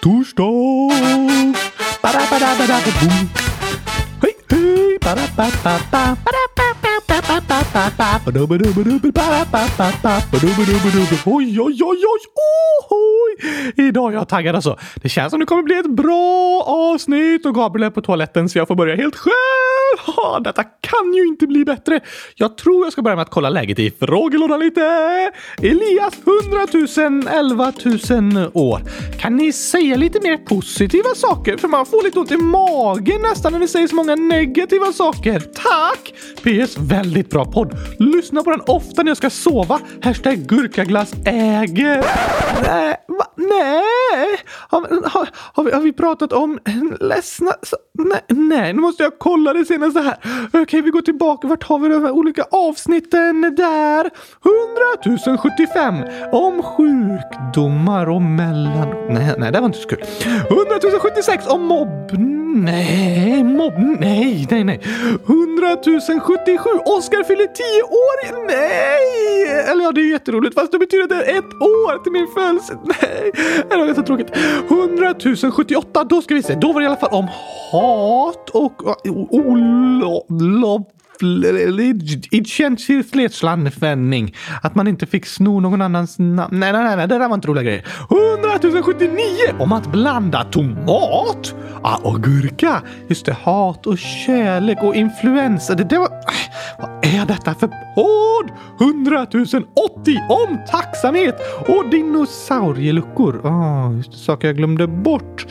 Torsdag. Hej, hej. Oj, oj, oj, oj. Ohoj. Idag är jag taggad alltså. Det känns som det kommer bli ett bra avsnitt och Gabriel är på toaletten så jag får börja helt själv. Ha, detta kan ju inte bli bättre. Jag tror jag ska börja med att kolla läget i frågelådan lite. Elias 100 000 11 000 år. Kan ni säga lite mer positiva saker? För man får lite ont i magen nästan när ni säger så många negativa saker. Tack! PS. Väldigt bra podd. Lyssna på den ofta när jag ska sova. Hashtag gurkaglass äger. Nej, va? Nej. Har, har, har, vi, har vi pratat om ledsna... Nej, nej, nu måste jag kolla det senare senaste här. Okej, vi går tillbaka. Vart har vi de här olika avsnitten där? 100 075 om sjukdomar och mellan... Nej, nej, det var inte så kul. 100 076 om mobb... Nej, mobb... Nej, nej, nej. 100 077 Oskar fyller 10 år! Nej! Eller ja, det är jätteroligt fast det betyder att det är ett år till min födelsedag. Nej, det var så tråkigt. 100 078, då ska vi se. Då var det i alla fall om hat och it känns olov Identitetslandfänning. Att man inte fick sno någon annans namn. Nej, nej, nej, nej, det där var inte roliga grejer. 100 079 om att blanda tomat ah, och gurka. Just det, hat och kärlek och influensa. Det, det var... Vad är detta för podd? 100 080 om tacksamhet och dinosaurieluckor. Oh, just det, saker jag glömde bort.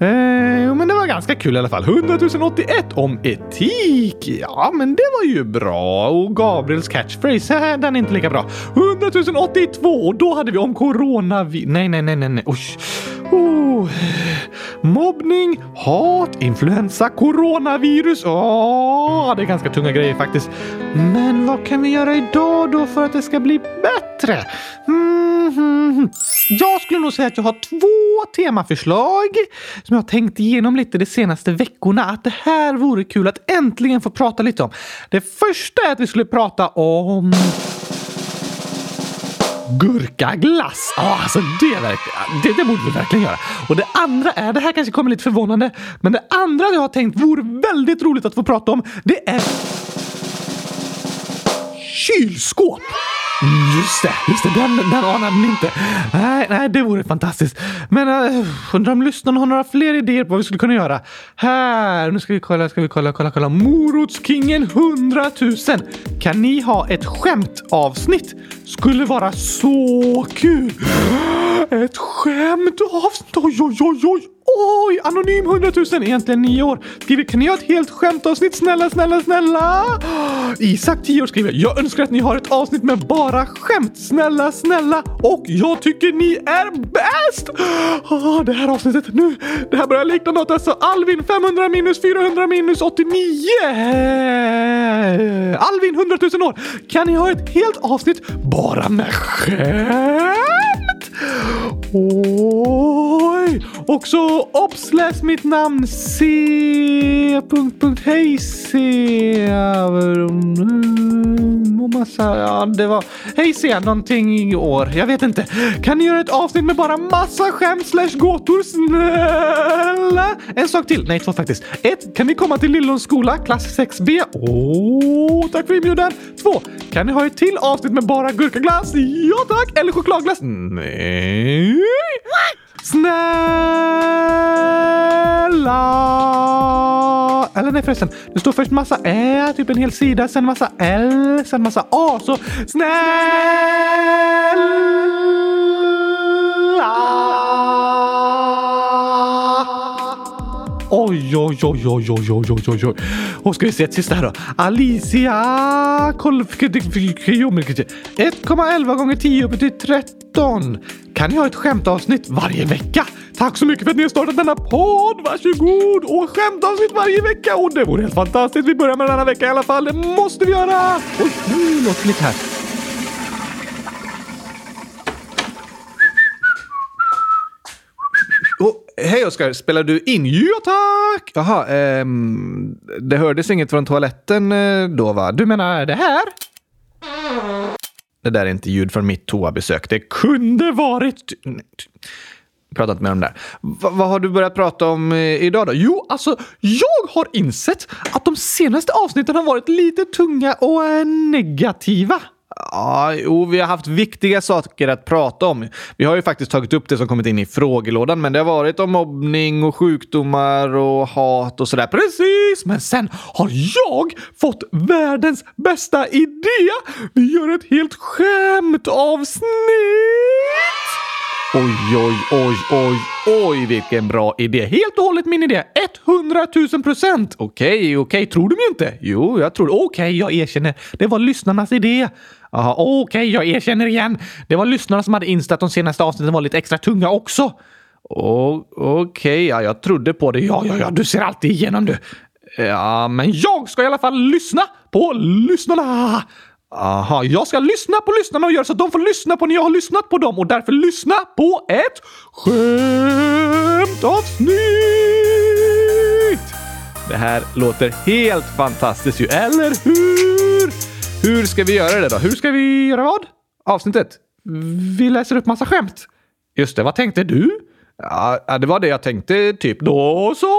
Eh, men det var ganska kul i alla fall. 100 081 om etik. Ja, men det var ju bra. Och Gabriels catchphrase, den är inte lika bra. 100 082 och då hade vi om corona... Nej, nej, nej, nej, nej. Usch. Oh. Mobbning, hat, influensa, coronavirus. Åh, det är ganska tunga grejer faktiskt. Men vad kan vi göra idag då för att det ska bli bättre? Mm. Jag skulle nog säga att jag har två temaförslag som jag har tänkt igenom lite de senaste veckorna. Att det här vore kul att äntligen få prata lite om. Det första är att vi skulle prata om gurkaglass. Ja, alltså det, det, det borde vi verkligen göra. Och det andra är, det här kanske kommer lite förvånande, men det andra jag har tänkt vore väldigt roligt att få prata om, det är kylskåp. Just det, just det. Den, den anade ni inte. Nej, nej, det vore fantastiskt. Men uh, undrar om lyssnarna har några fler idéer på vad vi skulle kunna göra. Här, nu ska vi kolla, ska vi kolla, kolla, kolla. Morotskingen 100 000. Kan ni ha ett skämtavsnitt? Skulle vara så kul. Ett skämtavsnitt? Oj, oj, oj, oj. Oj, Anonym 100 000, egentligen 9 år. Skriver, kan ni ha ett helt skämtavsnitt? Snälla, snälla, snälla! Isak 10 år skriver, jag önskar att ni har ett avsnitt med bara skämt. Snälla, snälla! Och jag tycker ni är bäst! Oh, det här avsnittet nu, det här börjar likna något. Alltså Alvin 500 minus 400 minus 89. Alvin 100 000 år. Kan ni ha ett helt avsnitt bara med skämt? Oj! Och så obs, läs mitt namn. C... Punkt, punkt, hej C... Alltså. Ja, det var... Hej C, någonting i år. Jag vet inte. Kan ni göra ett avsnitt med bara massa skämt slash gåtor? Snälla? En sak till. Nej, två faktiskt. Ett, kan ni komma till Lillons skola, klass 6B? Åh, oh, tack för inbjudan. Två, kan ni ha ett till avsnitt med bara gurkaglass? Ja tack! Eller chokladglass? Nej. Snälla! Eller nej förresten, det står först massa Ä, typ en hel sida, sen massa L, sen massa A, så snälla! Oj, oj, oj, oj, oj, oj, oj, oj, oj. Och ska vi se ett sista här då. Alicia... 1,11 gånger 10 upp till 13. Kan ni ha ett skämtavsnitt varje vecka? Tack så mycket för att ni har startat denna podd. Varsågod! Och skämtavsnitt varje vecka. Och det vore helt fantastiskt. Vi börjar med denna vecka i alla fall. Det måste vi göra! Oj, nu låter det lite här. Oh, hej Oskar, spelar du in? Ja tack! Jaha, ehm, det hördes inget från toaletten eh, då va? Du menar det här? Det där är inte ljud från mitt toabesök. Det kunde varit... Prata inte mer om det där. V vad har du börjat prata om eh, idag då? Jo, alltså jag har insett att de senaste avsnitten har varit lite tunga och eh, negativa. Ja, jo, vi har haft viktiga saker att prata om. Vi har ju faktiskt tagit upp det som kommit in i frågelådan, men det har varit om mobbning och sjukdomar och hat och sådär. Precis! Men sen har jag fått världens bästa idé! Vi gör ett helt skämtavsnitt! Oj, oj, oj, oj, oj, vilken bra idé. Helt och hållet min idé. 100 000 procent. Okej, okej, tror du mig inte? Jo, jag tror Okej, jag erkänner. Det var lyssnarnas idé. Jaha, okej, okay, jag erkänner igen. Det var lyssnarna som hade insett att de senaste avsnitten var lite extra tunga också. Okej, okay, ja, jag trodde på det. Ja, ja, ja, du ser alltid igenom du. Ja, men jag ska i alla fall lyssna på lyssnarna. Aha, jag ska lyssna på lyssnarna och göra så att de får lyssna på när jag har lyssnat på dem och därför lyssna på ett skämtavsnitt! Det här låter helt fantastiskt ju, eller hur? Hur ska vi göra det då? Hur ska vi göra vad? Avsnittet? Vi läser upp massa skämt. Just det, vad tänkte du? Ja, det var det jag tänkte, typ. Då så.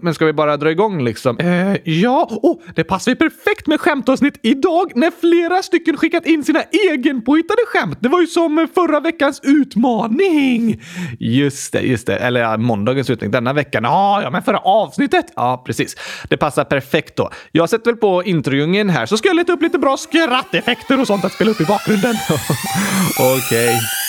Men ska vi bara dra igång liksom? Eh, ja, oh, det passar ju perfekt med skämtavsnitt idag när flera stycken skickat in sina egenpåhittade skämt. Det var ju som förra veckans utmaning. Just det, just det. Eller ja, måndagens utmaning denna veckan. Ah, ja, men förra avsnittet. Ja, precis. Det passar perfekt då. Jag sätter väl på introjungen här så ska jag leta upp lite bra skratteffekter och sånt att spela upp i bakgrunden. Okej. Okay.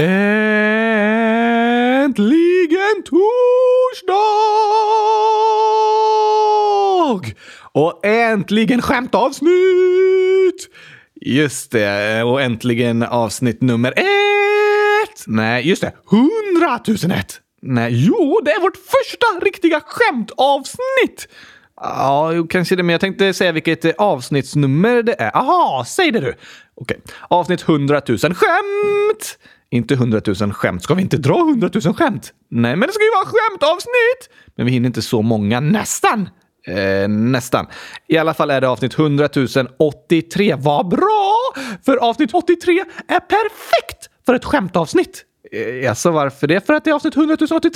Äntligen torsdag! Och äntligen skämtavsnitt! Just det, och äntligen avsnitt nummer ett! Nej, just det, hundratusenett! Nej, jo, det är vårt första riktiga skämtavsnitt! Ja, kanske det, men jag tänkte säga vilket avsnittsnummer det är. Aha, säg det du! Okej, avsnitt 100 000 skämt! Inte hundratusen skämt. Ska vi inte dra hundratusen skämt? Nej, men det ska ju vara skämtavsnitt! Men vi hinner inte så många. Nästan! Eh, nästan. I alla fall är det avsnitt 100 083. Vad bra! För avsnitt 83 är perfekt för ett skämtavsnitt. Eh, alltså varför det? För att det är avsnitt 100 083.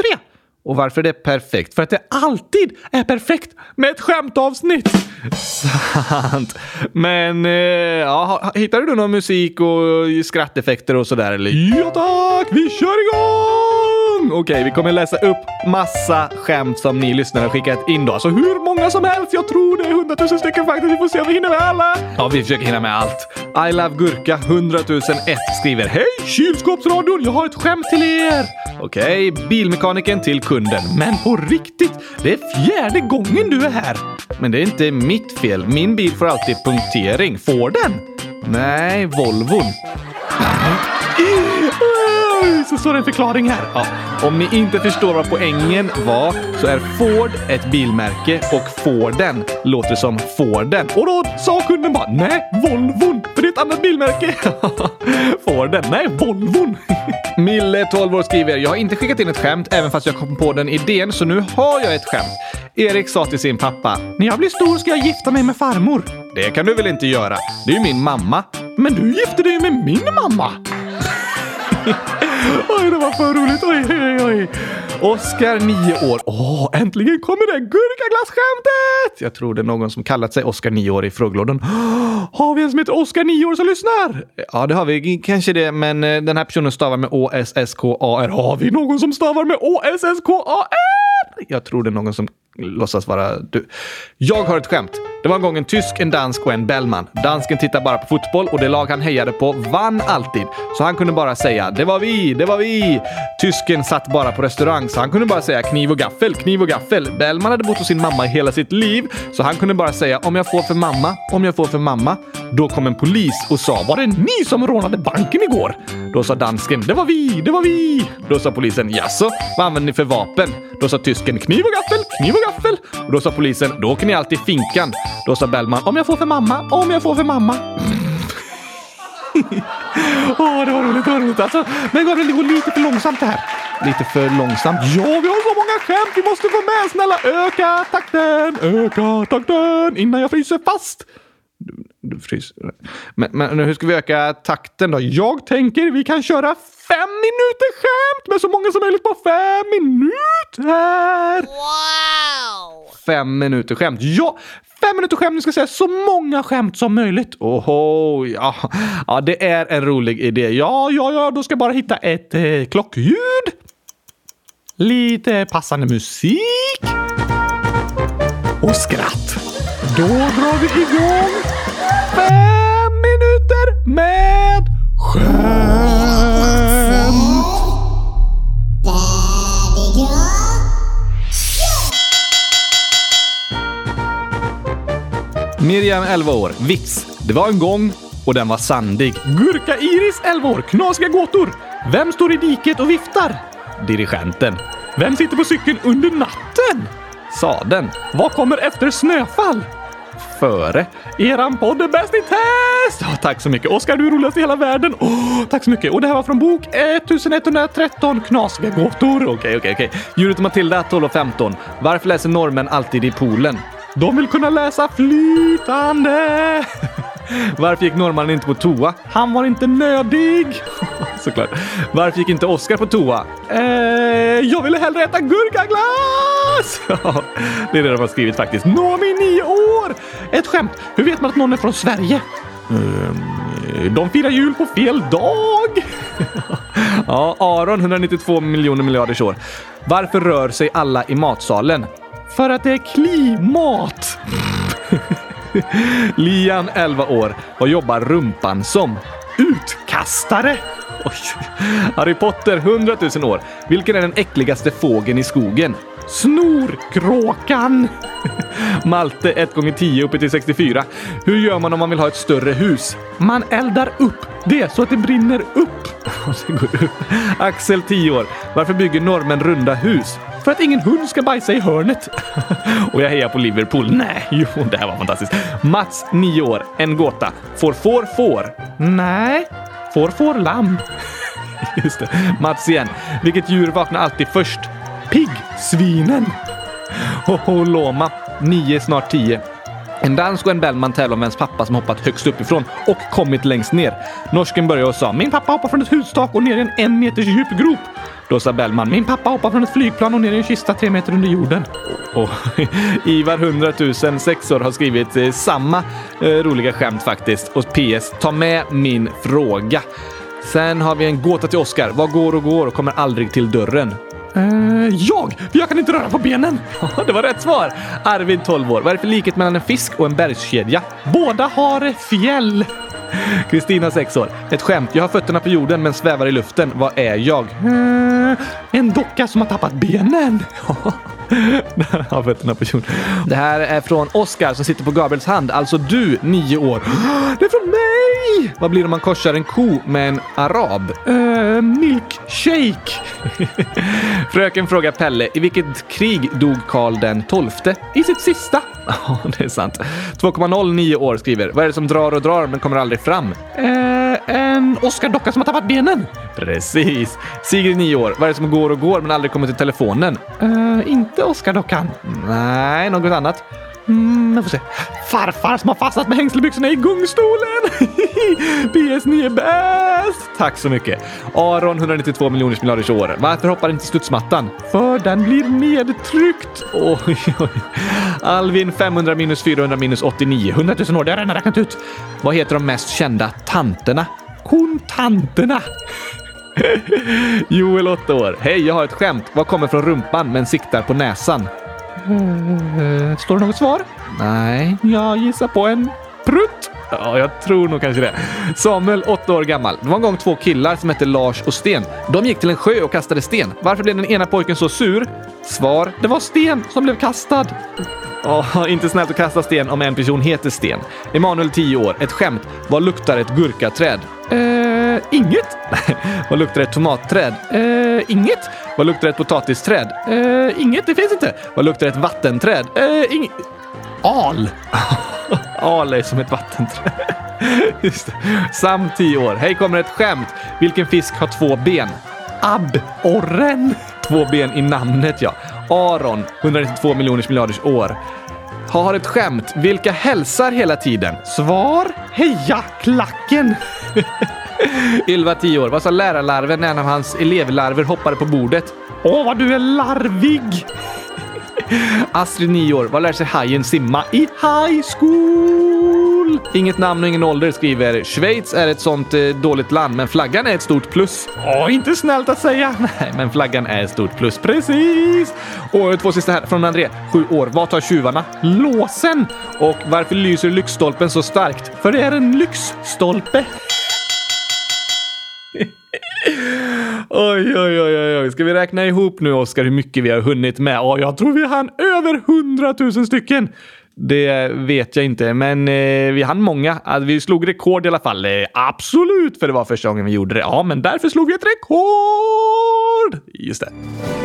Och varför det är perfekt? För att det alltid är perfekt med ett skämtavsnitt! Sant. Men, eh, ja, hittade du någon musik och skratteffekter och sådär eller? Ja tack, vi kör igång! Okej, vi kommer läsa upp massa skämt som ni lyssnare har skickat in då. Alltså hur många som helst. Jag tror det är hundratusen stycken faktiskt. Vi får se om vi hinner med alla. Ja, vi försöker hinna med allt. I love gurka 100 001 skriver Hej kylskåpsradion, jag har ett skämt till er! Okej, bilmekanikern till kunden. Men på riktigt, det är fjärde gången du är här. Men det är inte mitt fel. Min bil får alltid punktering. Får den? Nej, Volvon. Så står det en förklaring här. Ja. Om ni inte förstår vad poängen var så är Ford ett bilmärke och Forden låter som Forden. Och då sa kunden bara nej, Volvon, för det är ett annat bilmärke. Forden, nej, Volvon. Mille, 12 år, skriver jag har inte skickat in ett skämt även fast jag kom på den idén så nu har jag ett skämt. Erik sa till sin pappa. När jag blir stor ska jag gifta mig med farmor. Det kan du väl inte göra? Det är ju min mamma. Men du gifte dig med min mamma. oj, det var för roligt. Oj, oj, oj. Oskar, nio år. Åh, äntligen kommer det gurkaglasskämtet! Jag tror det är någon som kallat sig Oskar, nio år i frågelådan. Har vi en som heter Oskar, nio år som lyssnar? Ja, det har vi. Kanske det, men eh, den här personen stavar med O-S-S-K-A-R. Har vi någon som stavar med O-S-S-K-A-R? Jag tror det är någon som låtsas vara du. Jag har ett skämt. Det var en gång en tysk, en dansk och en Bellman. Dansken tittade bara på fotboll och det lag han hejade på vann alltid. Så han kunde bara säga “Det var vi, det var vi”. Tysken satt bara på restaurang så han kunde bara säga “Kniv och gaffel, kniv och gaffel”. Bellman hade bott hos sin mamma i hela sitt liv så han kunde bara säga “Om jag får för mamma, om jag får för mamma”. Då kom en polis och sa “Var det ni som rånade banken igår?” Då sa dansken “Det var vi, det var vi”. Då sa polisen “Jaså, vad använder ni för vapen?” Då sa tysken “Kniv och gaffel, kniv och gaffel. Och då sa polisen, då åker ni alltid finkan. Då sa Bellman, om jag får för mamma, om jag får för mamma. Åh, oh, det var roligt, det var roligt. Alltså, men Gabriel, det går lite för långsamt det här. Lite för långsamt? Ja, vi har så många skämt vi måste få med. Snälla, öka takten, öka takten innan jag fryser fast. Fryser. Men, men hur ska vi öka takten då? Jag tänker vi kan köra fem minuter skämt med så många som möjligt på fem minuter. Wow! Fem minuter skämt. Ja, fem minuter skämt. Ni ska säga så många skämt som möjligt. Oho, ja. ja, det är en rolig idé. Ja, ja, ja, då ska jag bara hitta ett eh, klockljud. Lite passande musik. Och skratt. Då drar vi igång fem minuter med skämt. Miriam 11 år. Vits. Det var en gång och den var sandig. Gurka-Iris 11 år. Knasiga gåtor. Vem står i diket och viftar? Dirigenten. Vem sitter på cykeln under natten? Saden. Vad kommer efter snöfall? Före. Eran podd är bäst i test! Oh, tack så mycket. Oskar, du är roligast i hela världen. Oh, tack så mycket. Och det här var från bok 1113 Knasiga gåtor. Okej, okay, okej, okay, okej. Okay. Djuret Matilda 12 och 15. Varför läser norrmän alltid i poolen? De vill kunna läsa flytande. Varför gick norrmannen inte på toa? Han var inte nödig. Såklart. Varför gick inte Oskar på toa? Eh, jag ville hellre äta gurkaglass! det är det de har skrivit faktiskt. Nomi, nio år! Ett skämt. Hur vet man att någon är från Sverige? Um, de firar jul på fel dag. ja, Aron, 192 miljoner miljarders år. Varför rör sig alla i matsalen? För att det är klimat! Lian, 11 år. Vad jobbar rumpan som? Utkastare! Oj. Harry Potter, 100 000 år. Vilken är den äckligaste fågeln i skogen? Snorkråkan! Malte 1 gånger 10 uppe till 64. Hur gör man om man vill ha ett större hus? Man eldar upp det så att det brinner upp. Axel 10 år. Varför bygger norrmän runda hus? För att ingen hund ska bajsa i hörnet. Och jag hejar på Liverpool. Nej, jo, det här var fantastiskt. Mats, 9 år. En gåta. Får får får? Nej. Får får lamm. Just det. Mats igen. Vilket djur vaknar alltid först? Piggsvinen. Hoho Loma. 9, snart 10. En dansk och en Bellman tävlar om vems pappa som hoppat högst uppifrån och kommit längst ner. Norsken började och sa “Min pappa hoppade från ett hustak och ner i en en meters djup grop”. Då sa Bellman “Min pappa hoppade från ett flygplan och ner i en kista tre meter under jorden”. Och Ivar 100 000 sexor har skrivit eh, samma eh, roliga skämt faktiskt. Och PS, ta med min fråga. Sen har vi en gåta till Oscar. Vad går och går och kommer aldrig till dörren? Eh, jag! Jag kan inte röra på benen! det var rätt svar! Arvid, 12 år. Vad är det för likhet mellan en fisk och en bergskedja? Båda har fjäll! Kristina, 6 år. Ett skämt. Jag har fötterna på jorden men svävar i luften. Vad är jag? Eh, en docka som har tappat benen. fötterna på jorden. Det här är från Oskar som sitter på Gabriels hand. Alltså du, 9 år. Det är från mig! Vad blir det om man korsar en ko med en arab? Uh, milkshake. Fröken frågar Pelle, i vilket krig dog Karl den XII? I sitt sista. Ja, det är sant. 2,09 år skriver, vad är det som drar och drar men kommer aldrig fram? Eh, en Oscar-docka som har tappat benen. Precis. Sigrid 9 år, vad är det som går och går men aldrig kommer till telefonen? Eh, inte Oscar-dockan. Nej, något annat. Mm, jag får se. Farfar som har fastnat med hängslebyxorna i gungstolen! PS9 är bäst! Tack så mycket. Aron, 192 miljoners miljarders år. Varför hoppar inte studsmattan? För den blir nedtryckt. Oj, oj. Alvin, 500 minus 400 minus 89. 100 000 år, det har jag redan räknat ut. Vad heter de mest kända tanterna? Kontanterna! Joel, 8 år. Hej, jag har ett skämt. Vad kommer från rumpan men siktar på näsan? Uh, står det något svar? Nej. Jag gissar på en prutt. Ja, jag tror nog kanske det. Samuel, åtta år gammal. Det var en gång två killar som hette Lars och Sten. De gick till en sjö och kastade sten. Varför blev den ena pojken så sur? Svar. Det var Sten som blev kastad. Oh, inte snällt att kasta sten om en person heter Sten. Emanuel, 10 år. Ett skämt. Vad luktar ett gurkaträd? Eh, inget. Vad luktar ett tomatträd? Eh, inget. Vad luktar ett potatisträd? Eh, inget, det finns inte. Vad luktar ett vattenträd? Eh, inget. Al. Al är som ett vattenträd. Just det. Sam 10 år. Hej kommer ett skämt. Vilken fisk har två ben? Abborren. Två ben i namnet ja. Aron, 192 miljoners miljarders år. Har ett skämt. Vilka hälsar hela tiden? Svar? Heja klacken! Ylva 10 år. Vad sa lärarlarven när en av hans elevlarver hoppade på bordet? Åh, vad du är larvig! Astrid 9 år. Vad lär sig hajen simma? I high school! Inget namn och ingen ålder skriver Schweiz är ett sånt eh, dåligt land, men flaggan är ett stort plus. Åh, inte snällt att säga. Nej, men flaggan är ett stort plus. Precis! Och två sista här från André. 7 år. Vad tar tjuvarna? Låsen! Och varför lyser lyktstolpen så starkt? För det är en lyxstolpe. Oj, oj, oj, oj. Ska vi räkna ihop nu, Oskar, hur mycket vi har hunnit med? Ja, jag tror vi hann över hundratusen stycken. Det vet jag inte, men eh, vi hann många. Alltså, vi slog rekord i alla fall. Eh, absolut, för det var första gången vi gjorde det. Ja, men därför slog vi ett rekord! Just det.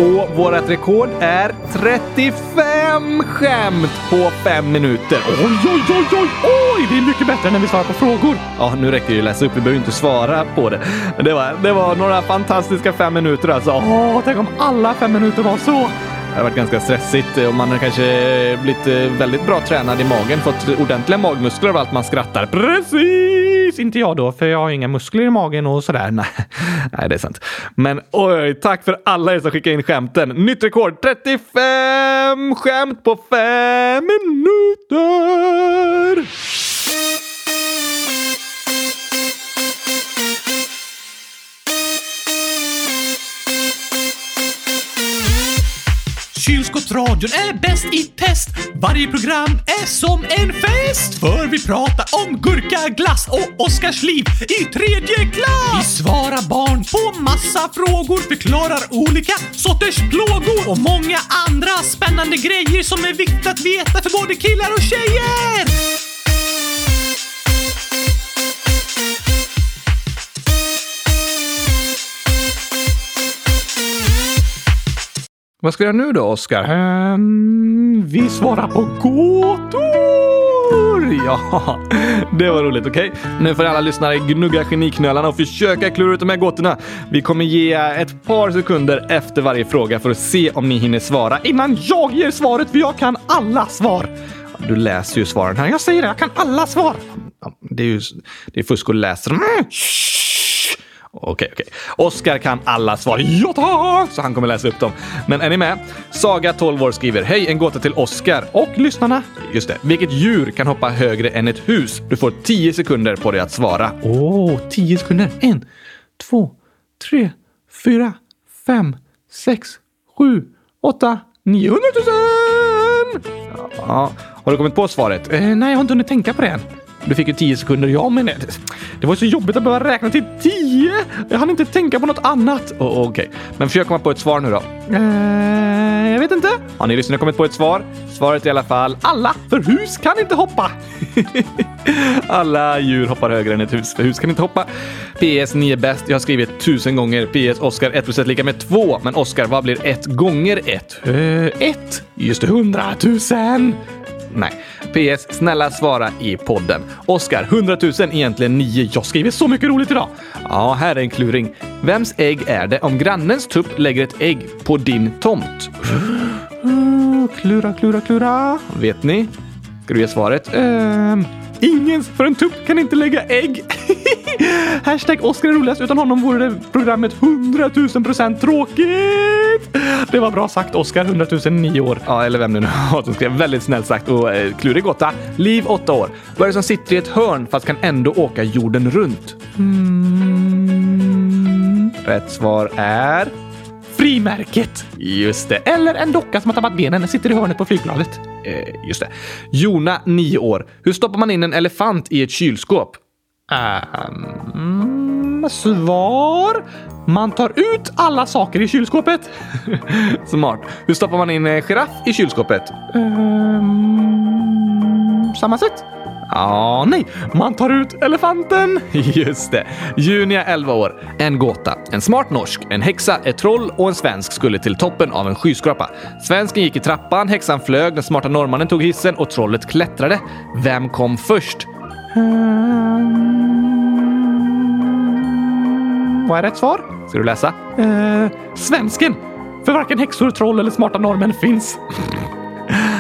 Och vårt rekord är 35 skämt på fem minuter. Oj, oj, oj, oj, oj! Det är mycket bättre när vi svarar på frågor. Ja, nu räcker det ju att läsa upp. Vi behöver inte svara på det. Men det var, det var några fantastiska fem minuter alltså. Åh, tänk om alla fem minuter var så. Det har varit ganska stressigt och man har kanske blivit väldigt bra tränad i magen, fått ordentliga magmuskler av allt man skrattar. Precis! Inte jag då, för jag har inga muskler i magen och sådär. Nej, Nej det är sant. Men oj, tack för alla er som skickade in skämten. Nytt rekord! 35 skämt på fem minuter! Kylskåpsradion är bäst i test. Varje program är som en fest. För vi pratar om gurka, glass och Oskars liv i tredje klass. Vi svarar barn på massa frågor, förklarar olika sorters plågor och många andra spännande grejer som är viktigt att veta för både killar och tjejer. Vad ska vi göra nu då, Oskar? Um, vi svarar på gåtor! Ja, det var roligt. Okej, okay? nu får alla lyssnare gnugga geniknölarna och försöka klura ut de här gåtorna. Vi kommer ge ett par sekunder efter varje fråga för att se om ni hinner svara innan jag ger svaret, för jag kan alla svar. Du läser ju svaren här. Jag säger det, jag kan alla svar. Det är ju det är fusk att läsa dem. Okej, okej. Oskar kan alla svar. Ja tack! Så han kommer läsa upp dem. Men är ni med? Saga, 12 år, skriver Hej, en gåta till Oskar och lyssnarna. Just det. Vilket djur kan hoppa högre än ett hus? Du får 10 sekunder på dig att svara. Åh, oh, 10 sekunder. En, två, tre, fyra, fem, sex, sju, åtta, 900 000! Ja, har du kommit på svaret? Eh, nej, jag har inte hunnit tänka på det än. Du fick ju 10 sekunder. Ja, men det var så jobbigt att behöva räkna till 10. Jag hann inte tänka på något annat. Oh, Okej, okay. men försök komma på ett svar nu då. Eh, jag vet inte. Har ni lyssnat kommit på ett svar? Svaret är i alla fall alla, för hus kan inte hoppa. alla djur hoppar högre än ett hus, för hus kan inte hoppa. PS, ni är bäst. Jag har skrivit tusen gånger. PS, Oskar 1 plus 1 lika med 2. Men Oskar, vad blir 1 gånger 1? 1. Just det, 100 000. Nej. PS. Snälla svara i podden. Oskar, 100 000 egentligen 9. Jag skriver så mycket roligt idag. Ja, här är en kluring. Vems ägg är det om grannens tupp lägger ett ägg på din tomt? Klura, klura, klura. Vet ni? Ska du ge svaret? Ehm, ingens, för en tupp kan inte lägga ägg. Hashtag Oskar är roligast. Utan honom vore det programmet 100 000 procent tråkigt. Det var bra sagt Oskar, 100 009 år. Ja, eller vem det nu var som skrev. Väldigt snällt sagt och eh, klurig gåta. Liv 8 år. Vad är det som sitter i ett hörn fast kan ändå åka jorden runt? Mm. Rätt svar är frimärket. Just det. Eller en docka som har tappat benen sitter i hörnet på flygbladet. Eh, just det. Jona, 9 år. Hur stoppar man in en elefant i ett kylskåp? Um, svar? Man tar ut alla saker i kylskåpet. Smart. Hur stoppar man in en giraff i kylskåpet? Um, samma sätt. Ja, nej. Man tar ut elefanten. Just det. Junia, 11 år. En gåta. En smart norsk, en häxa, ett troll och en svensk skulle till toppen av en skyskrapa. Svensken gick i trappan, häxan flög, den smarta norrmannen tog hissen och trollet klättrade. Vem kom först? Vad är rätt svar? Ska du läsa? Eh, svensken. För varken häxor, troll eller smarta norrmän finns.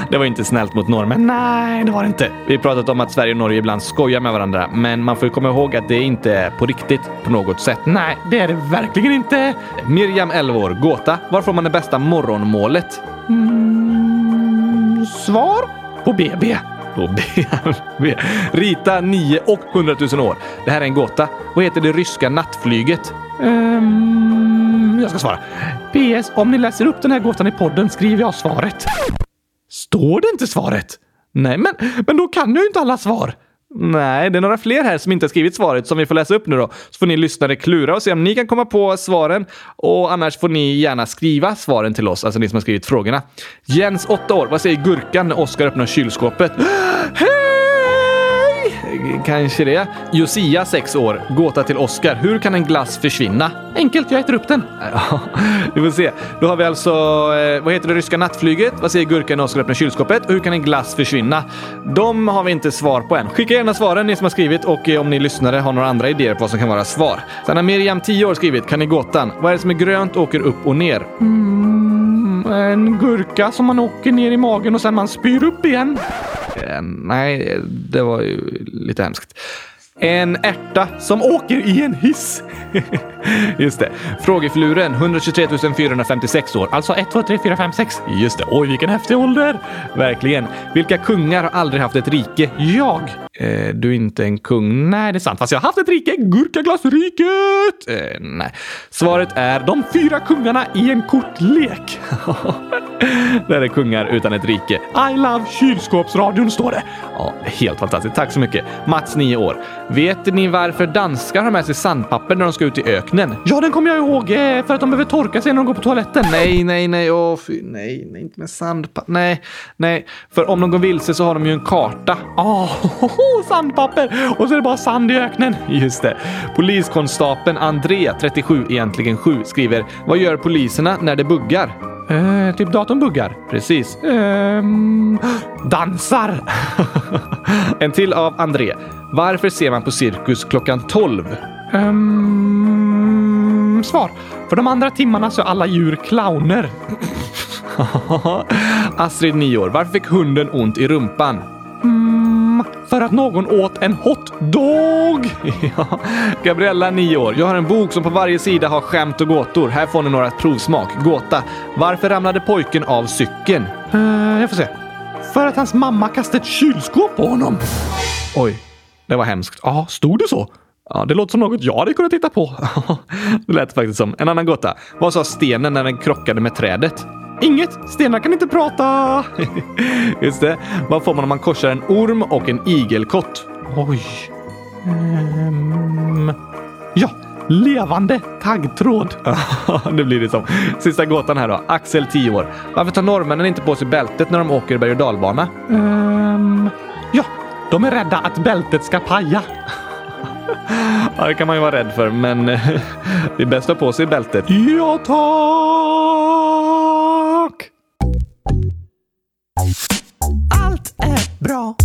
Det var inte snällt mot norrmän. Nej, det var det inte. Vi har pratat om att Sverige och Norge ibland skojar med varandra, men man får komma ihåg att det inte är på riktigt på något sätt. Nej, det är det verkligen inte. Miriam, 11 år. Gåta. Var får man det bästa morgonmålet? Mm, svar? På BB. På BB. Rita 9 och 100 000 år. Det här är en gåta. Vad heter det ryska nattflyget? Ehm, jag ska svara. PS. Om ni läser upp den här gåtan i podden skriver jag svaret. Står det inte svaret? Nej, men, men då kan jag ju inte alla svar. Nej, det är några fler här som inte har skrivit svaret som vi får läsa upp nu då. Så får ni lyssnare klura och se om ni kan komma på svaren. Och annars får ni gärna skriva svaren till oss, alltså ni som har skrivit frågorna. Jens, 8 år. Vad säger Gurkan när Oskar öppnar kylskåpet? Eh, kanske det. Josia, 6 år. Gåta till Oskar. Hur kan en glass försvinna? Enkelt, jag äter upp den. Ja, vi får se. Då har vi alltså, eh, vad heter det ryska nattflyget? Vad säger Gurkan när Oskar öppnar kylskåpet? Och hur kan en glass försvinna? De har vi inte svar på än. Skicka gärna svaren ni som har skrivit och eh, om ni lyssnare har några andra idéer på vad som kan vara svar. Sen har Miriam, 10 år, skrivit Kan ni gåtan? Vad är det som är grönt och åker upp och ner? Mm, en gurka som man åker ner i magen och sen man spyr upp igen. Eh, nej, det var ju lite hemskt. En ärta som åker i en hiss. Just det. Frågefiluren, 123 456 år. Alltså 1, 2, 3, 4, 5, 6. Just det. Oj, vilken häftig ålder. Verkligen. Vilka kungar har aldrig haft ett rike? Jag. Eh, du är inte en kung. Nej, det är sant. Fast jag har haft ett rike. Gurkaglassriket. Eh, nej. Svaret är de fyra kungarna i en kortlek. Där är kungar utan ett rike. I love kylskåpsradion står det. Ja, helt fantastiskt. Tack så mycket. Mats, 9 år. Vet ni varför danskar har med sig sandpapper när de ska ut i öknen? Ja, den kommer jag ihåg. eh, För att de behöver torka sig när de går på toaletten. Nej, nej, nej. Åh, fy, nej, nej, inte med sandpapper. Nej, nej. För om de går vilse så har de ju en karta. Åh, sandpapper! Och så är det bara sand i öknen. Just det. Poliskonstapeln André, 37, egentligen 7, skriver Vad gör poliserna när det buggar? Eh, typ datorn buggar. Precis. Ehm, dansar! en till av André. Varför ser man på cirkus klockan 12? Ehm, svar. För de andra timmarna så är alla djur clowner. Astrid, 9 år. Varför fick hunden ont i rumpan? Mm, för att någon åt en hotdog. ja. Gabriella, 9 år. Jag har en bok som på varje sida har skämt och gåtor. Här får ni några provsmak. Gåta. Varför ramlade pojken av cykeln? Uh, jag får se. För att hans mamma kastade ett kylskåp på honom. Oj, det var hemskt. Ja, stod det så? Ja, det låter som något jag hade kunnat titta på. det lät faktiskt som. En annan gåta. Vad sa stenen när den krockade med trädet? Inget. Stenar kan inte prata. Just det. Vad får man om man korsar en orm och en igelkott? Oj. Ehm... Ja, levande taggtråd. det blir det som. Sista gåtan här då. Axel, 10 år. Varför tar norrmännen inte på sig bältet när de åker berg och dalbana? Ehm... Ja, de är rädda att bältet ska paja. Ja, det kan man ju vara rädd för, men det är bäst att ha på sig bältet. Ja, tack! Är bra,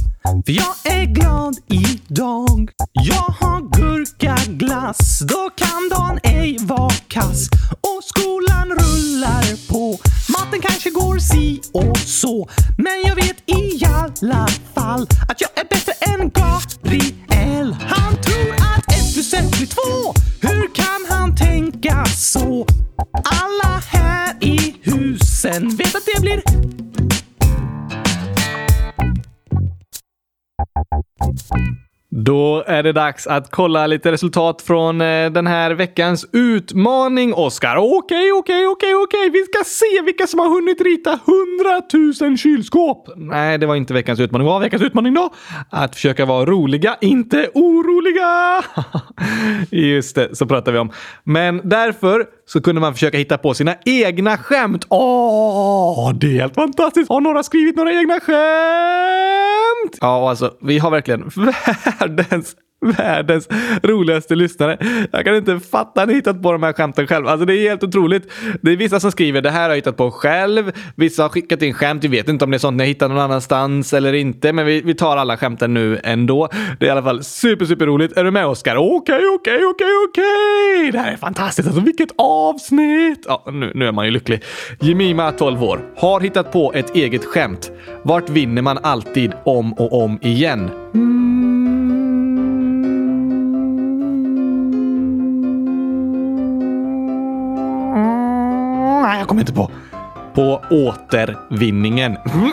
för jag är glad idag. Jag har gurkaglass, då kan dagen ej vara kass. Och skolan rullar på, maten kanske går si och så. Men jag vet i alla fall att jag är bättre än Gabriel. Han tror att ett plus ett blir två. Hur kan han tänka så? Alla här i husen vet att det blir Då är det dags att kolla lite resultat från eh, den här veckans utmaning, Oskar. Okej, okej, okej, okej. Vi ska se vilka som har hunnit rita 100 000 kylskåp. Nej, det var inte veckans utmaning. Vad var veckans utmaning då? Att försöka vara roliga, inte oroliga. Just det, så pratar vi om. Men därför så kunde man försöka hitta på sina egna skämt. Åh, det är helt fantastiskt! Har några skrivit några egna skämt? Ja, alltså, vi har verkligen världens världens roligaste lyssnare. Jag kan inte fatta att ni hittat på de här skämten själv. Alltså det är helt otroligt. Det är vissa som skriver det här har jag hittat på själv. Vissa har skickat in skämt. Vi vet inte om det är sånt ni har hittat någon annanstans eller inte, men vi, vi tar alla skämten nu ändå. Det är i alla fall super, super roligt. Är du med Oskar? Okej, okej, okej, okej. Det här är fantastiskt. Alltså vilket avsnitt! Ja, nu, nu är man ju lycklig. Jemima, 12 år, har hittat på ett eget skämt. Vart vinner man alltid om och om igen? Mm. Nej, jag kommer inte på. På återvinningen. Mm.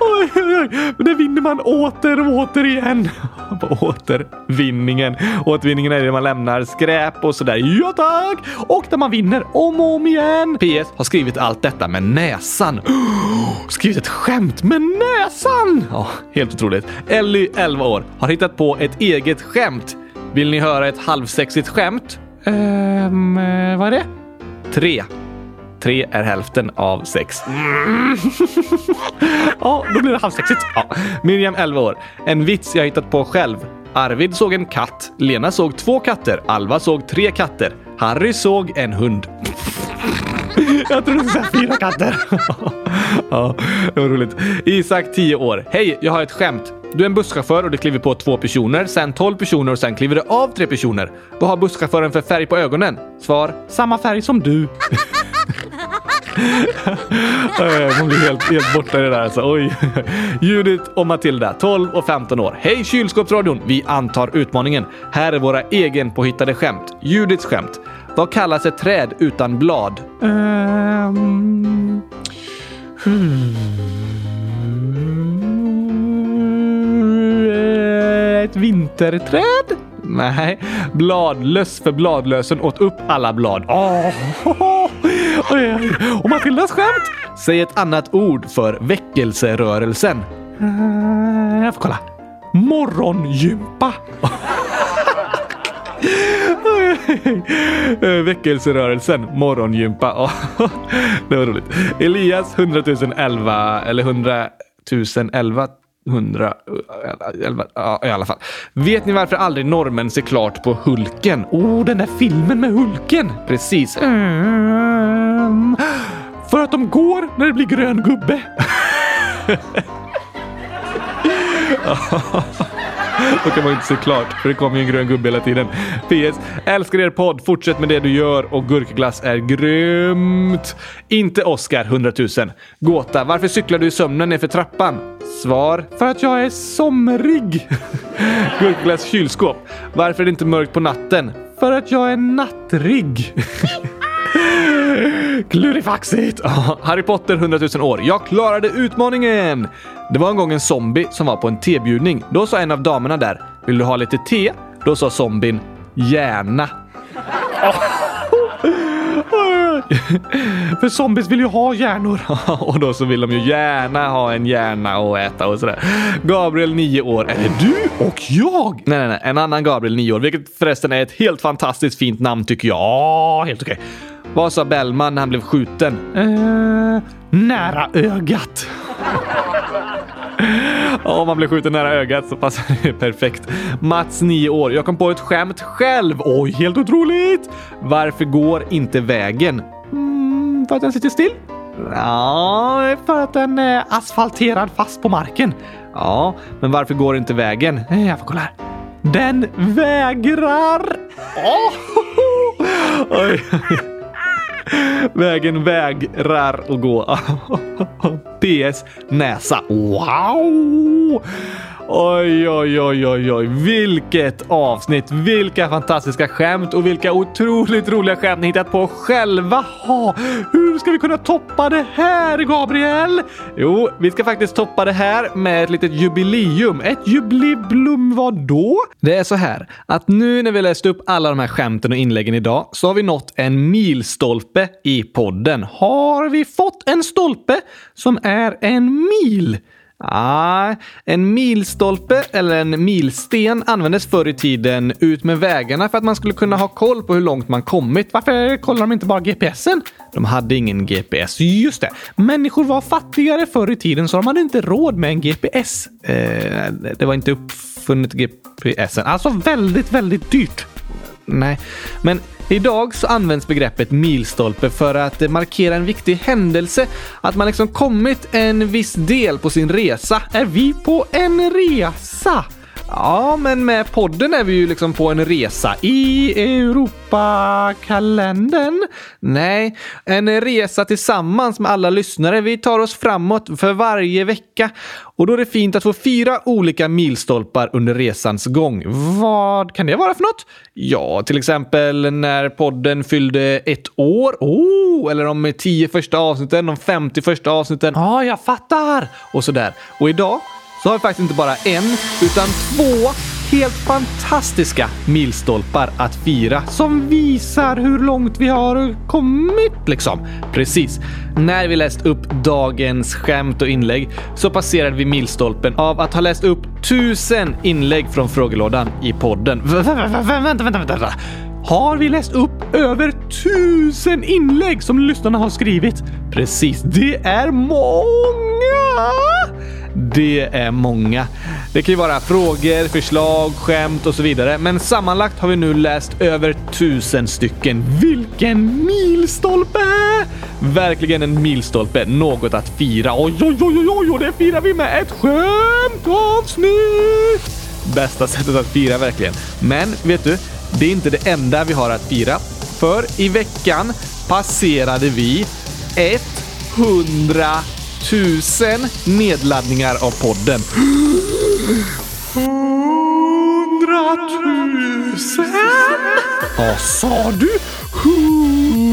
Oj, oj, oj. Men där vinner man åter och åter igen. På återvinningen. Återvinningen är det man lämnar skräp och sådär. Ja tack! Och där man vinner om och om igen. PS har skrivit allt detta med näsan. Skrivit ett skämt med näsan! Ja, helt otroligt. Ellie, 11 år, har hittat på ett eget skämt. Vill ni höra ett halvsexigt skämt? Ehm, eh, vad är det? Tre. Tre är hälften av sex. Mm. ja, då blir det halvsexigt. Ja. Miriam, 11 år. En vits jag hittat på själv. Arvid såg en katt. Lena såg två katter. Alva såg tre katter. Harry såg en hund. Jag trodde du skulle säga fyra katter. ja, det var roligt. Isak, 10 år. Hej, jag har ett skämt. Du är en busschaufför och det kliver på två personer, sen 12 personer och sen kliver det av tre personer. Vad har busschauffören för färg på ögonen? Svar. Samma färg som du. Man blir helt, helt borta i det där alltså. Oj. Judith och Matilda, 12 och 15 år. Hej kylskåpsradion! Vi antar utmaningen. Här är våra egenpåhittade skämt. Judiths skämt. Vad kallas ett träd utan blad? Um... Ett vinterträd? Nej, bladlöss för bladlösen åt upp alla blad. Oh. Och Matildas skämt? Säg ett annat ord för väckelserörelsen. Uh, jag får kolla. Morgongympa. Eh, väckelserörelsen, morgongympa. det var roligt. Elias 100 011 eller 100 011 100, ja, i alla fall. Vet ni varför aldrig normen ser klart på Hulken? Oh, den där filmen med Hulken! Precis. Mm. För att de går när det blir grön gubbe. Då kan man inte se klart, för det kommer ju en grön gubbe hela tiden. PS. Älskar er podd. Fortsätt med det du gör och gurkglass är grymt. Inte Oscar 100 000. Gåta. Varför cyklar du i sömnen nerför trappan? Svar. För att jag är somrig. Gurkglass kylskåp. Varför är det inte mörkt på natten? För att jag är nattrig. Klurifaxigt! Harry Potter 100 000 år. Jag klarade utmaningen! Det var en gång en zombie som var på en tebjudning. Då sa en av damerna där, vill du ha lite te? Då sa zombien, gärna. För zombies vill ju ha hjärnor. och då så vill de ju gärna ha en hjärna och äta och sådär. Gabriel, 9 år. Är det du och jag? Nej, nej, nej. En annan Gabriel, 9 år. Vilket förresten är ett helt fantastiskt fint namn tycker jag. Ja, helt okej. Vad sa Bellman när han blev skjuten? Uh, nära ögat. Om man blir skjuten nära ögat så passar det perfekt. Mats, 9 år. Jag kom på ett skämt själv. Oj, helt otroligt! Varför går inte vägen? Mm, för att den sitter still? Ja, för att den är asfalterad fast på marken. Ja, men varför går inte vägen? Eh, jag får kolla här. Den vägrar! Oh! Oj. Vägen vägrar att gå. PS. Näsa. Wow! Oj, oj, oj, oj, oj. Vilket avsnitt! Vilka fantastiska skämt och vilka otroligt roliga skämt ni hittat på själva. Ha, hur ska vi kunna toppa det här, Gabriel? Jo, vi ska faktiskt toppa det här med ett litet jubileum. Ett jubileum då? Det är så här att nu när vi läst upp alla de här skämten och inläggen idag så har vi nått en milstolpe i podden. Har vi fått en stolpe som är en mil? Ah, en milstolpe eller en milsten användes förr i tiden ut med vägarna för att man skulle kunna ha koll på hur långt man kommit. Varför kollar de inte bara GPSen? De hade ingen GPS. Just det. Människor var fattigare förr i tiden så de hade inte råd med en GPS. Eh, det var inte uppfunnet GPSen. Alltså väldigt, väldigt dyrt. Nej, men Idag så används begreppet milstolpe för att markera en viktig händelse. Att man liksom kommit en viss del på sin resa. Är vi på en resa? Ja, men med podden är vi ju liksom på en resa i Europakalendern. Nej, en resa tillsammans med alla lyssnare. Vi tar oss framåt för varje vecka och då är det fint att få fyra olika milstolpar under resans gång. Vad kan det vara för något? Ja, till exempel när podden fyllde ett år. Oh, eller de tio första avsnitten, de 50 första avsnitten. Ja, ah, jag fattar! Och sådär. Och idag så har vi faktiskt inte bara en, utan två helt fantastiska milstolpar att fira som visar hur långt vi har kommit liksom. Precis. När vi läst upp dagens skämt och inlägg så passerade vi milstolpen av att ha läst upp tusen inlägg från frågelådan i podden. Vänta, vänta, vänta, vänta. Har vi läst upp över tusen inlägg som lyssnarna har skrivit? Precis, det är många! Det är många. Det kan ju vara frågor, förslag, skämt och så vidare. Men sammanlagt har vi nu läst över tusen stycken. Vilken milstolpe! Verkligen en milstolpe. Något att fira. Oj, oj, oj, oj, oj, och det firar vi med ett skämtavsnitt! Bästa sättet att fira verkligen. Men vet du, det är inte det enda vi har att fira. För i veckan passerade vi 100 tusen nedladdningar av podden. Hundratusen? Vad sa du? Hundratusen?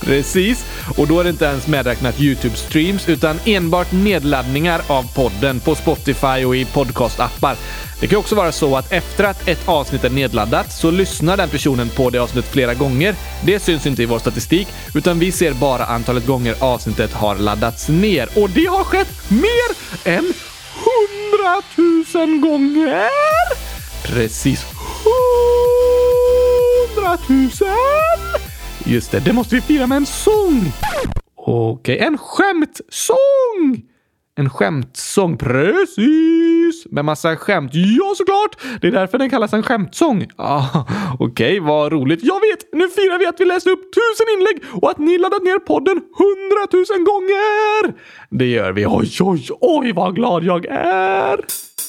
Precis, och då är det inte ens medräknat YouTube-streams utan enbart nedladdningar av podden på Spotify och i podcastappar. Det kan också vara så att efter att ett avsnitt är nedladdat så lyssnar den personen på det avsnittet flera gånger. Det syns inte i vår statistik, utan vi ser bara antalet gånger avsnittet har laddats ner. Och det har skett mer än hundratusen gånger! Precis hundratusen! Just det, det måste vi fira med en sång! Okej, okay, en skämtsång! En skämtsång, precis! Med massa skämt. Ja, såklart! Det är därför den kallas en skämtsång. Ah, Okej, okay, vad roligt. Jag vet! Nu firar vi att vi läste upp tusen inlägg och att ni laddat ner podden hundratusen gånger! Det gör vi. Oj, oj, oj vad glad jag är!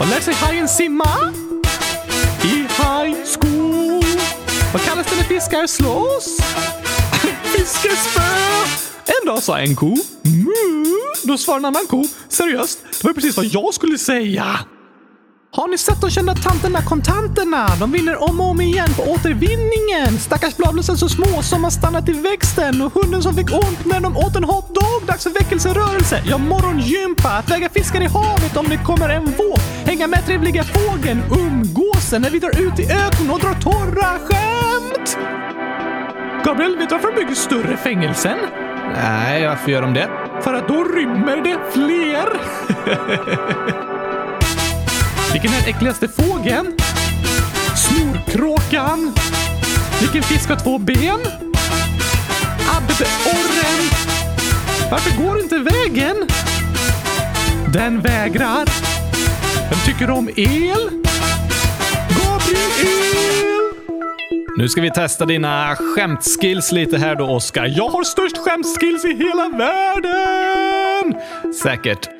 Vad lär sig hajen simma? I hajsko? Vad kallas det när fiskar slåss? Fiskespö! En dag sa en ko Mu. Då svarade en annan ko Seriöst, det var precis vad jag skulle säga. Har ni sett de kända tanterna kontanterna? De vinner om och om igen på återvinningen. Stackars bladlösen så små som har stannat i växten och hunden som fick ont när de åt en hotdog. Dags för väckelserörelse. Ja, morgongympa. Att väga fiskar i havet om det kommer en våg. Hänga med trevliga fågeln. Umgåsen när vi drar ut i öknen och drar torra skämt. Gabriel, vet du varför de bygger större fängelsen? Nej, varför gör de det? För att då rymmer det fler. Vilken är den äckligaste fågeln? Snorkråkan. Vilken fisk har två ben? Abborren. Varför går inte vägen? Den vägrar. Vem tycker om el. Gabriel! Nu ska vi testa dina skämtskills lite här då, Oskar. Jag har störst skämtskills i hela världen! Säkert.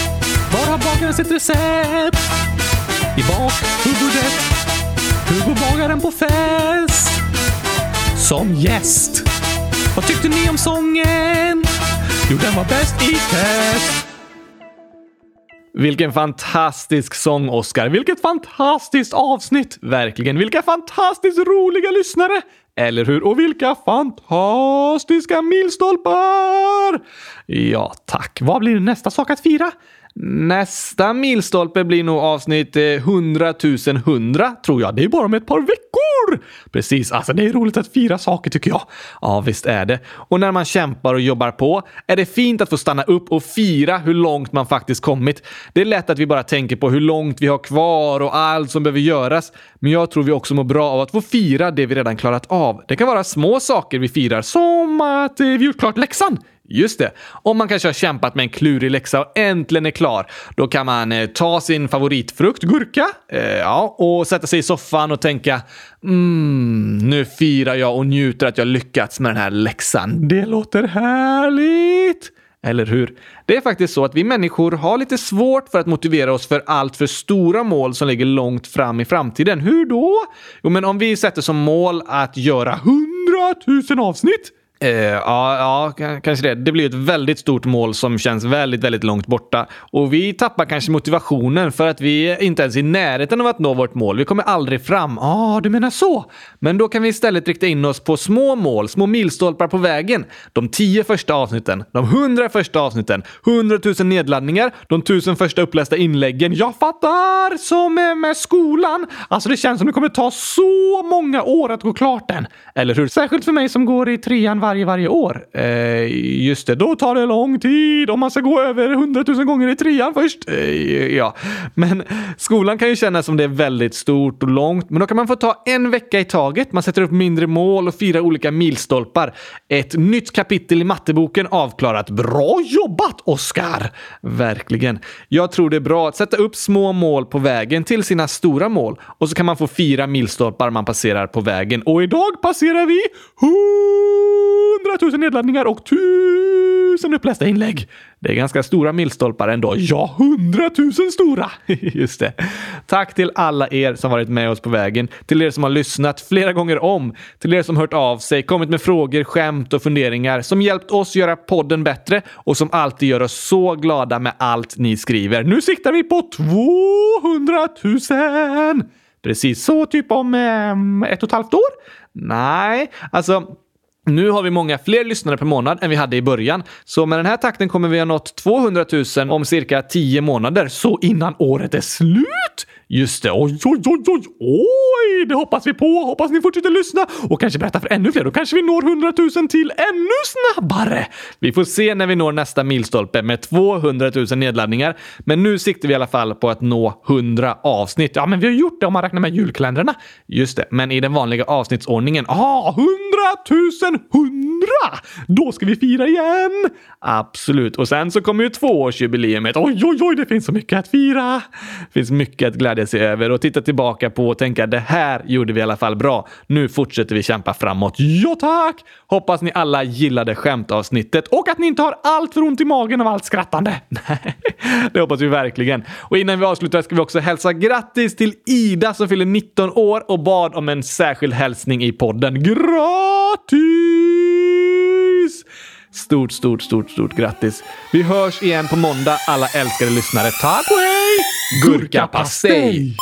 Var har sitt recept? I bakhuvudet? Hur går bagaren på fest? Som gäst? Vad tyckte ni om sången? Jo, den var bäst i test. Vilken fantastisk sång, Oscar. Vilket fantastiskt avsnitt! Verkligen. Vilka fantastiskt roliga lyssnare! Eller hur? Och vilka fantastiska milstolpar! Ja, tack. Vad blir nästa sak att fira? Nästa milstolpe blir nog avsnitt eh, 100 100 tror jag. Det är bara om ett par veckor! Precis, alltså det är roligt att fira saker tycker jag. Ja, visst är det. Och när man kämpar och jobbar på är det fint att få stanna upp och fira hur långt man faktiskt kommit. Det är lätt att vi bara tänker på hur långt vi har kvar och allt som behöver göras. Men jag tror vi också mår bra av att få fira det vi redan klarat av. Det kan vara små saker vi firar, som att eh, vi gjort klart läxan. Just det. Om man kanske har kämpat med en klurig läxa och äntligen är klar, då kan man eh, ta sin favoritfrukt, gurka, eh, ja, och sätta sig i soffan och tänka mm, nu firar jag och njuter att jag lyckats med den här läxan. Det låter härligt! Eller hur? Det är faktiskt så att vi människor har lite svårt för att motivera oss för allt för stora mål som ligger långt fram i framtiden. Hur då? Jo, men om vi sätter som mål att göra hundratusen avsnitt Uh, ja, ja, kanske det. Det blir ett väldigt stort mål som känns väldigt, väldigt långt borta. Och vi tappar kanske motivationen för att vi inte ens är i närheten av att nå vårt mål. Vi kommer aldrig fram. Ja, ah, du menar så. Men då kan vi istället rikta in oss på små mål, små milstolpar på vägen. De tio första avsnitten, de hundra första avsnitten, hundratusen nedladdningar, de tusen första upplästa inläggen. Jag fattar! Som med skolan. Alltså, det känns som det kommer ta så många år att gå klart den. Eller hur? Särskilt för mig som går i trean varje, varje varje år. Eh, just det, då tar det lång tid om man ska gå över hundratusen gånger i trean först. Eh, ja, men skolan kan ju kännas som det är väldigt stort och långt, men då kan man få ta en vecka i taget. Man sätter upp mindre mål och firar olika milstolpar. Ett nytt kapitel i matteboken avklarat. Bra jobbat, Oskar! Verkligen. Jag tror det är bra att sätta upp små mål på vägen till sina stora mål och så kan man få fira milstolpar man passerar på vägen. Och idag passerar vi hundratusen nedladdningar och tusen upplästa inlägg. Det är ganska stora milstolpar ändå. Ja, 100 000 stora! Just det. Tack till alla er som varit med oss på vägen, till er som har lyssnat flera gånger om, till er som hört av sig, kommit med frågor, skämt och funderingar, som hjälpt oss göra podden bättre och som alltid gör oss så glada med allt ni skriver. Nu siktar vi på 200 000! Precis så, typ om eh, ett och ett halvt år? Nej, alltså nu har vi många fler lyssnare per månad än vi hade i början, så med den här takten kommer vi ha nått 200 000 om cirka 10 månader. Så innan året är slut! Just det. Oj, oj, oj, oj, oj! Det hoppas vi på. Hoppas ni fortsätter lyssna och kanske berätta för ännu fler. Då kanske vi når 100 000 till ännu snabbare. Vi får se när vi når nästa milstolpe med 200 000 nedladdningar. Men nu siktar vi i alla fall på att nå 100 avsnitt. Ja, men vi har gjort det om man räknar med julkalendrarna. Just det, men i den vanliga avsnittsordningen. Ah, 100 100! Då ska vi fira igen! Absolut. Och sen så kommer ju tvåårsjubileumet. Oj, oj, oj, det finns så mycket att fira. Det finns mycket att glädja sig över och titta tillbaka på och tänka det här gjorde vi i alla fall bra. Nu fortsätter vi kämpa framåt. Ja, tack! Hoppas ni alla gillade skämtavsnittet och att ni inte har allt för ont i magen av allt skrattande. Nej, det hoppas vi verkligen. Och innan vi avslutar ska vi också hälsa grattis till Ida som fyller 19 år och bad om en särskild hälsning i podden. Grattis! Grattis! Stort, stort, stort, stort grattis. Vi hörs igen på måndag alla älskade lyssnare. Tack och hej! Gurkapastej!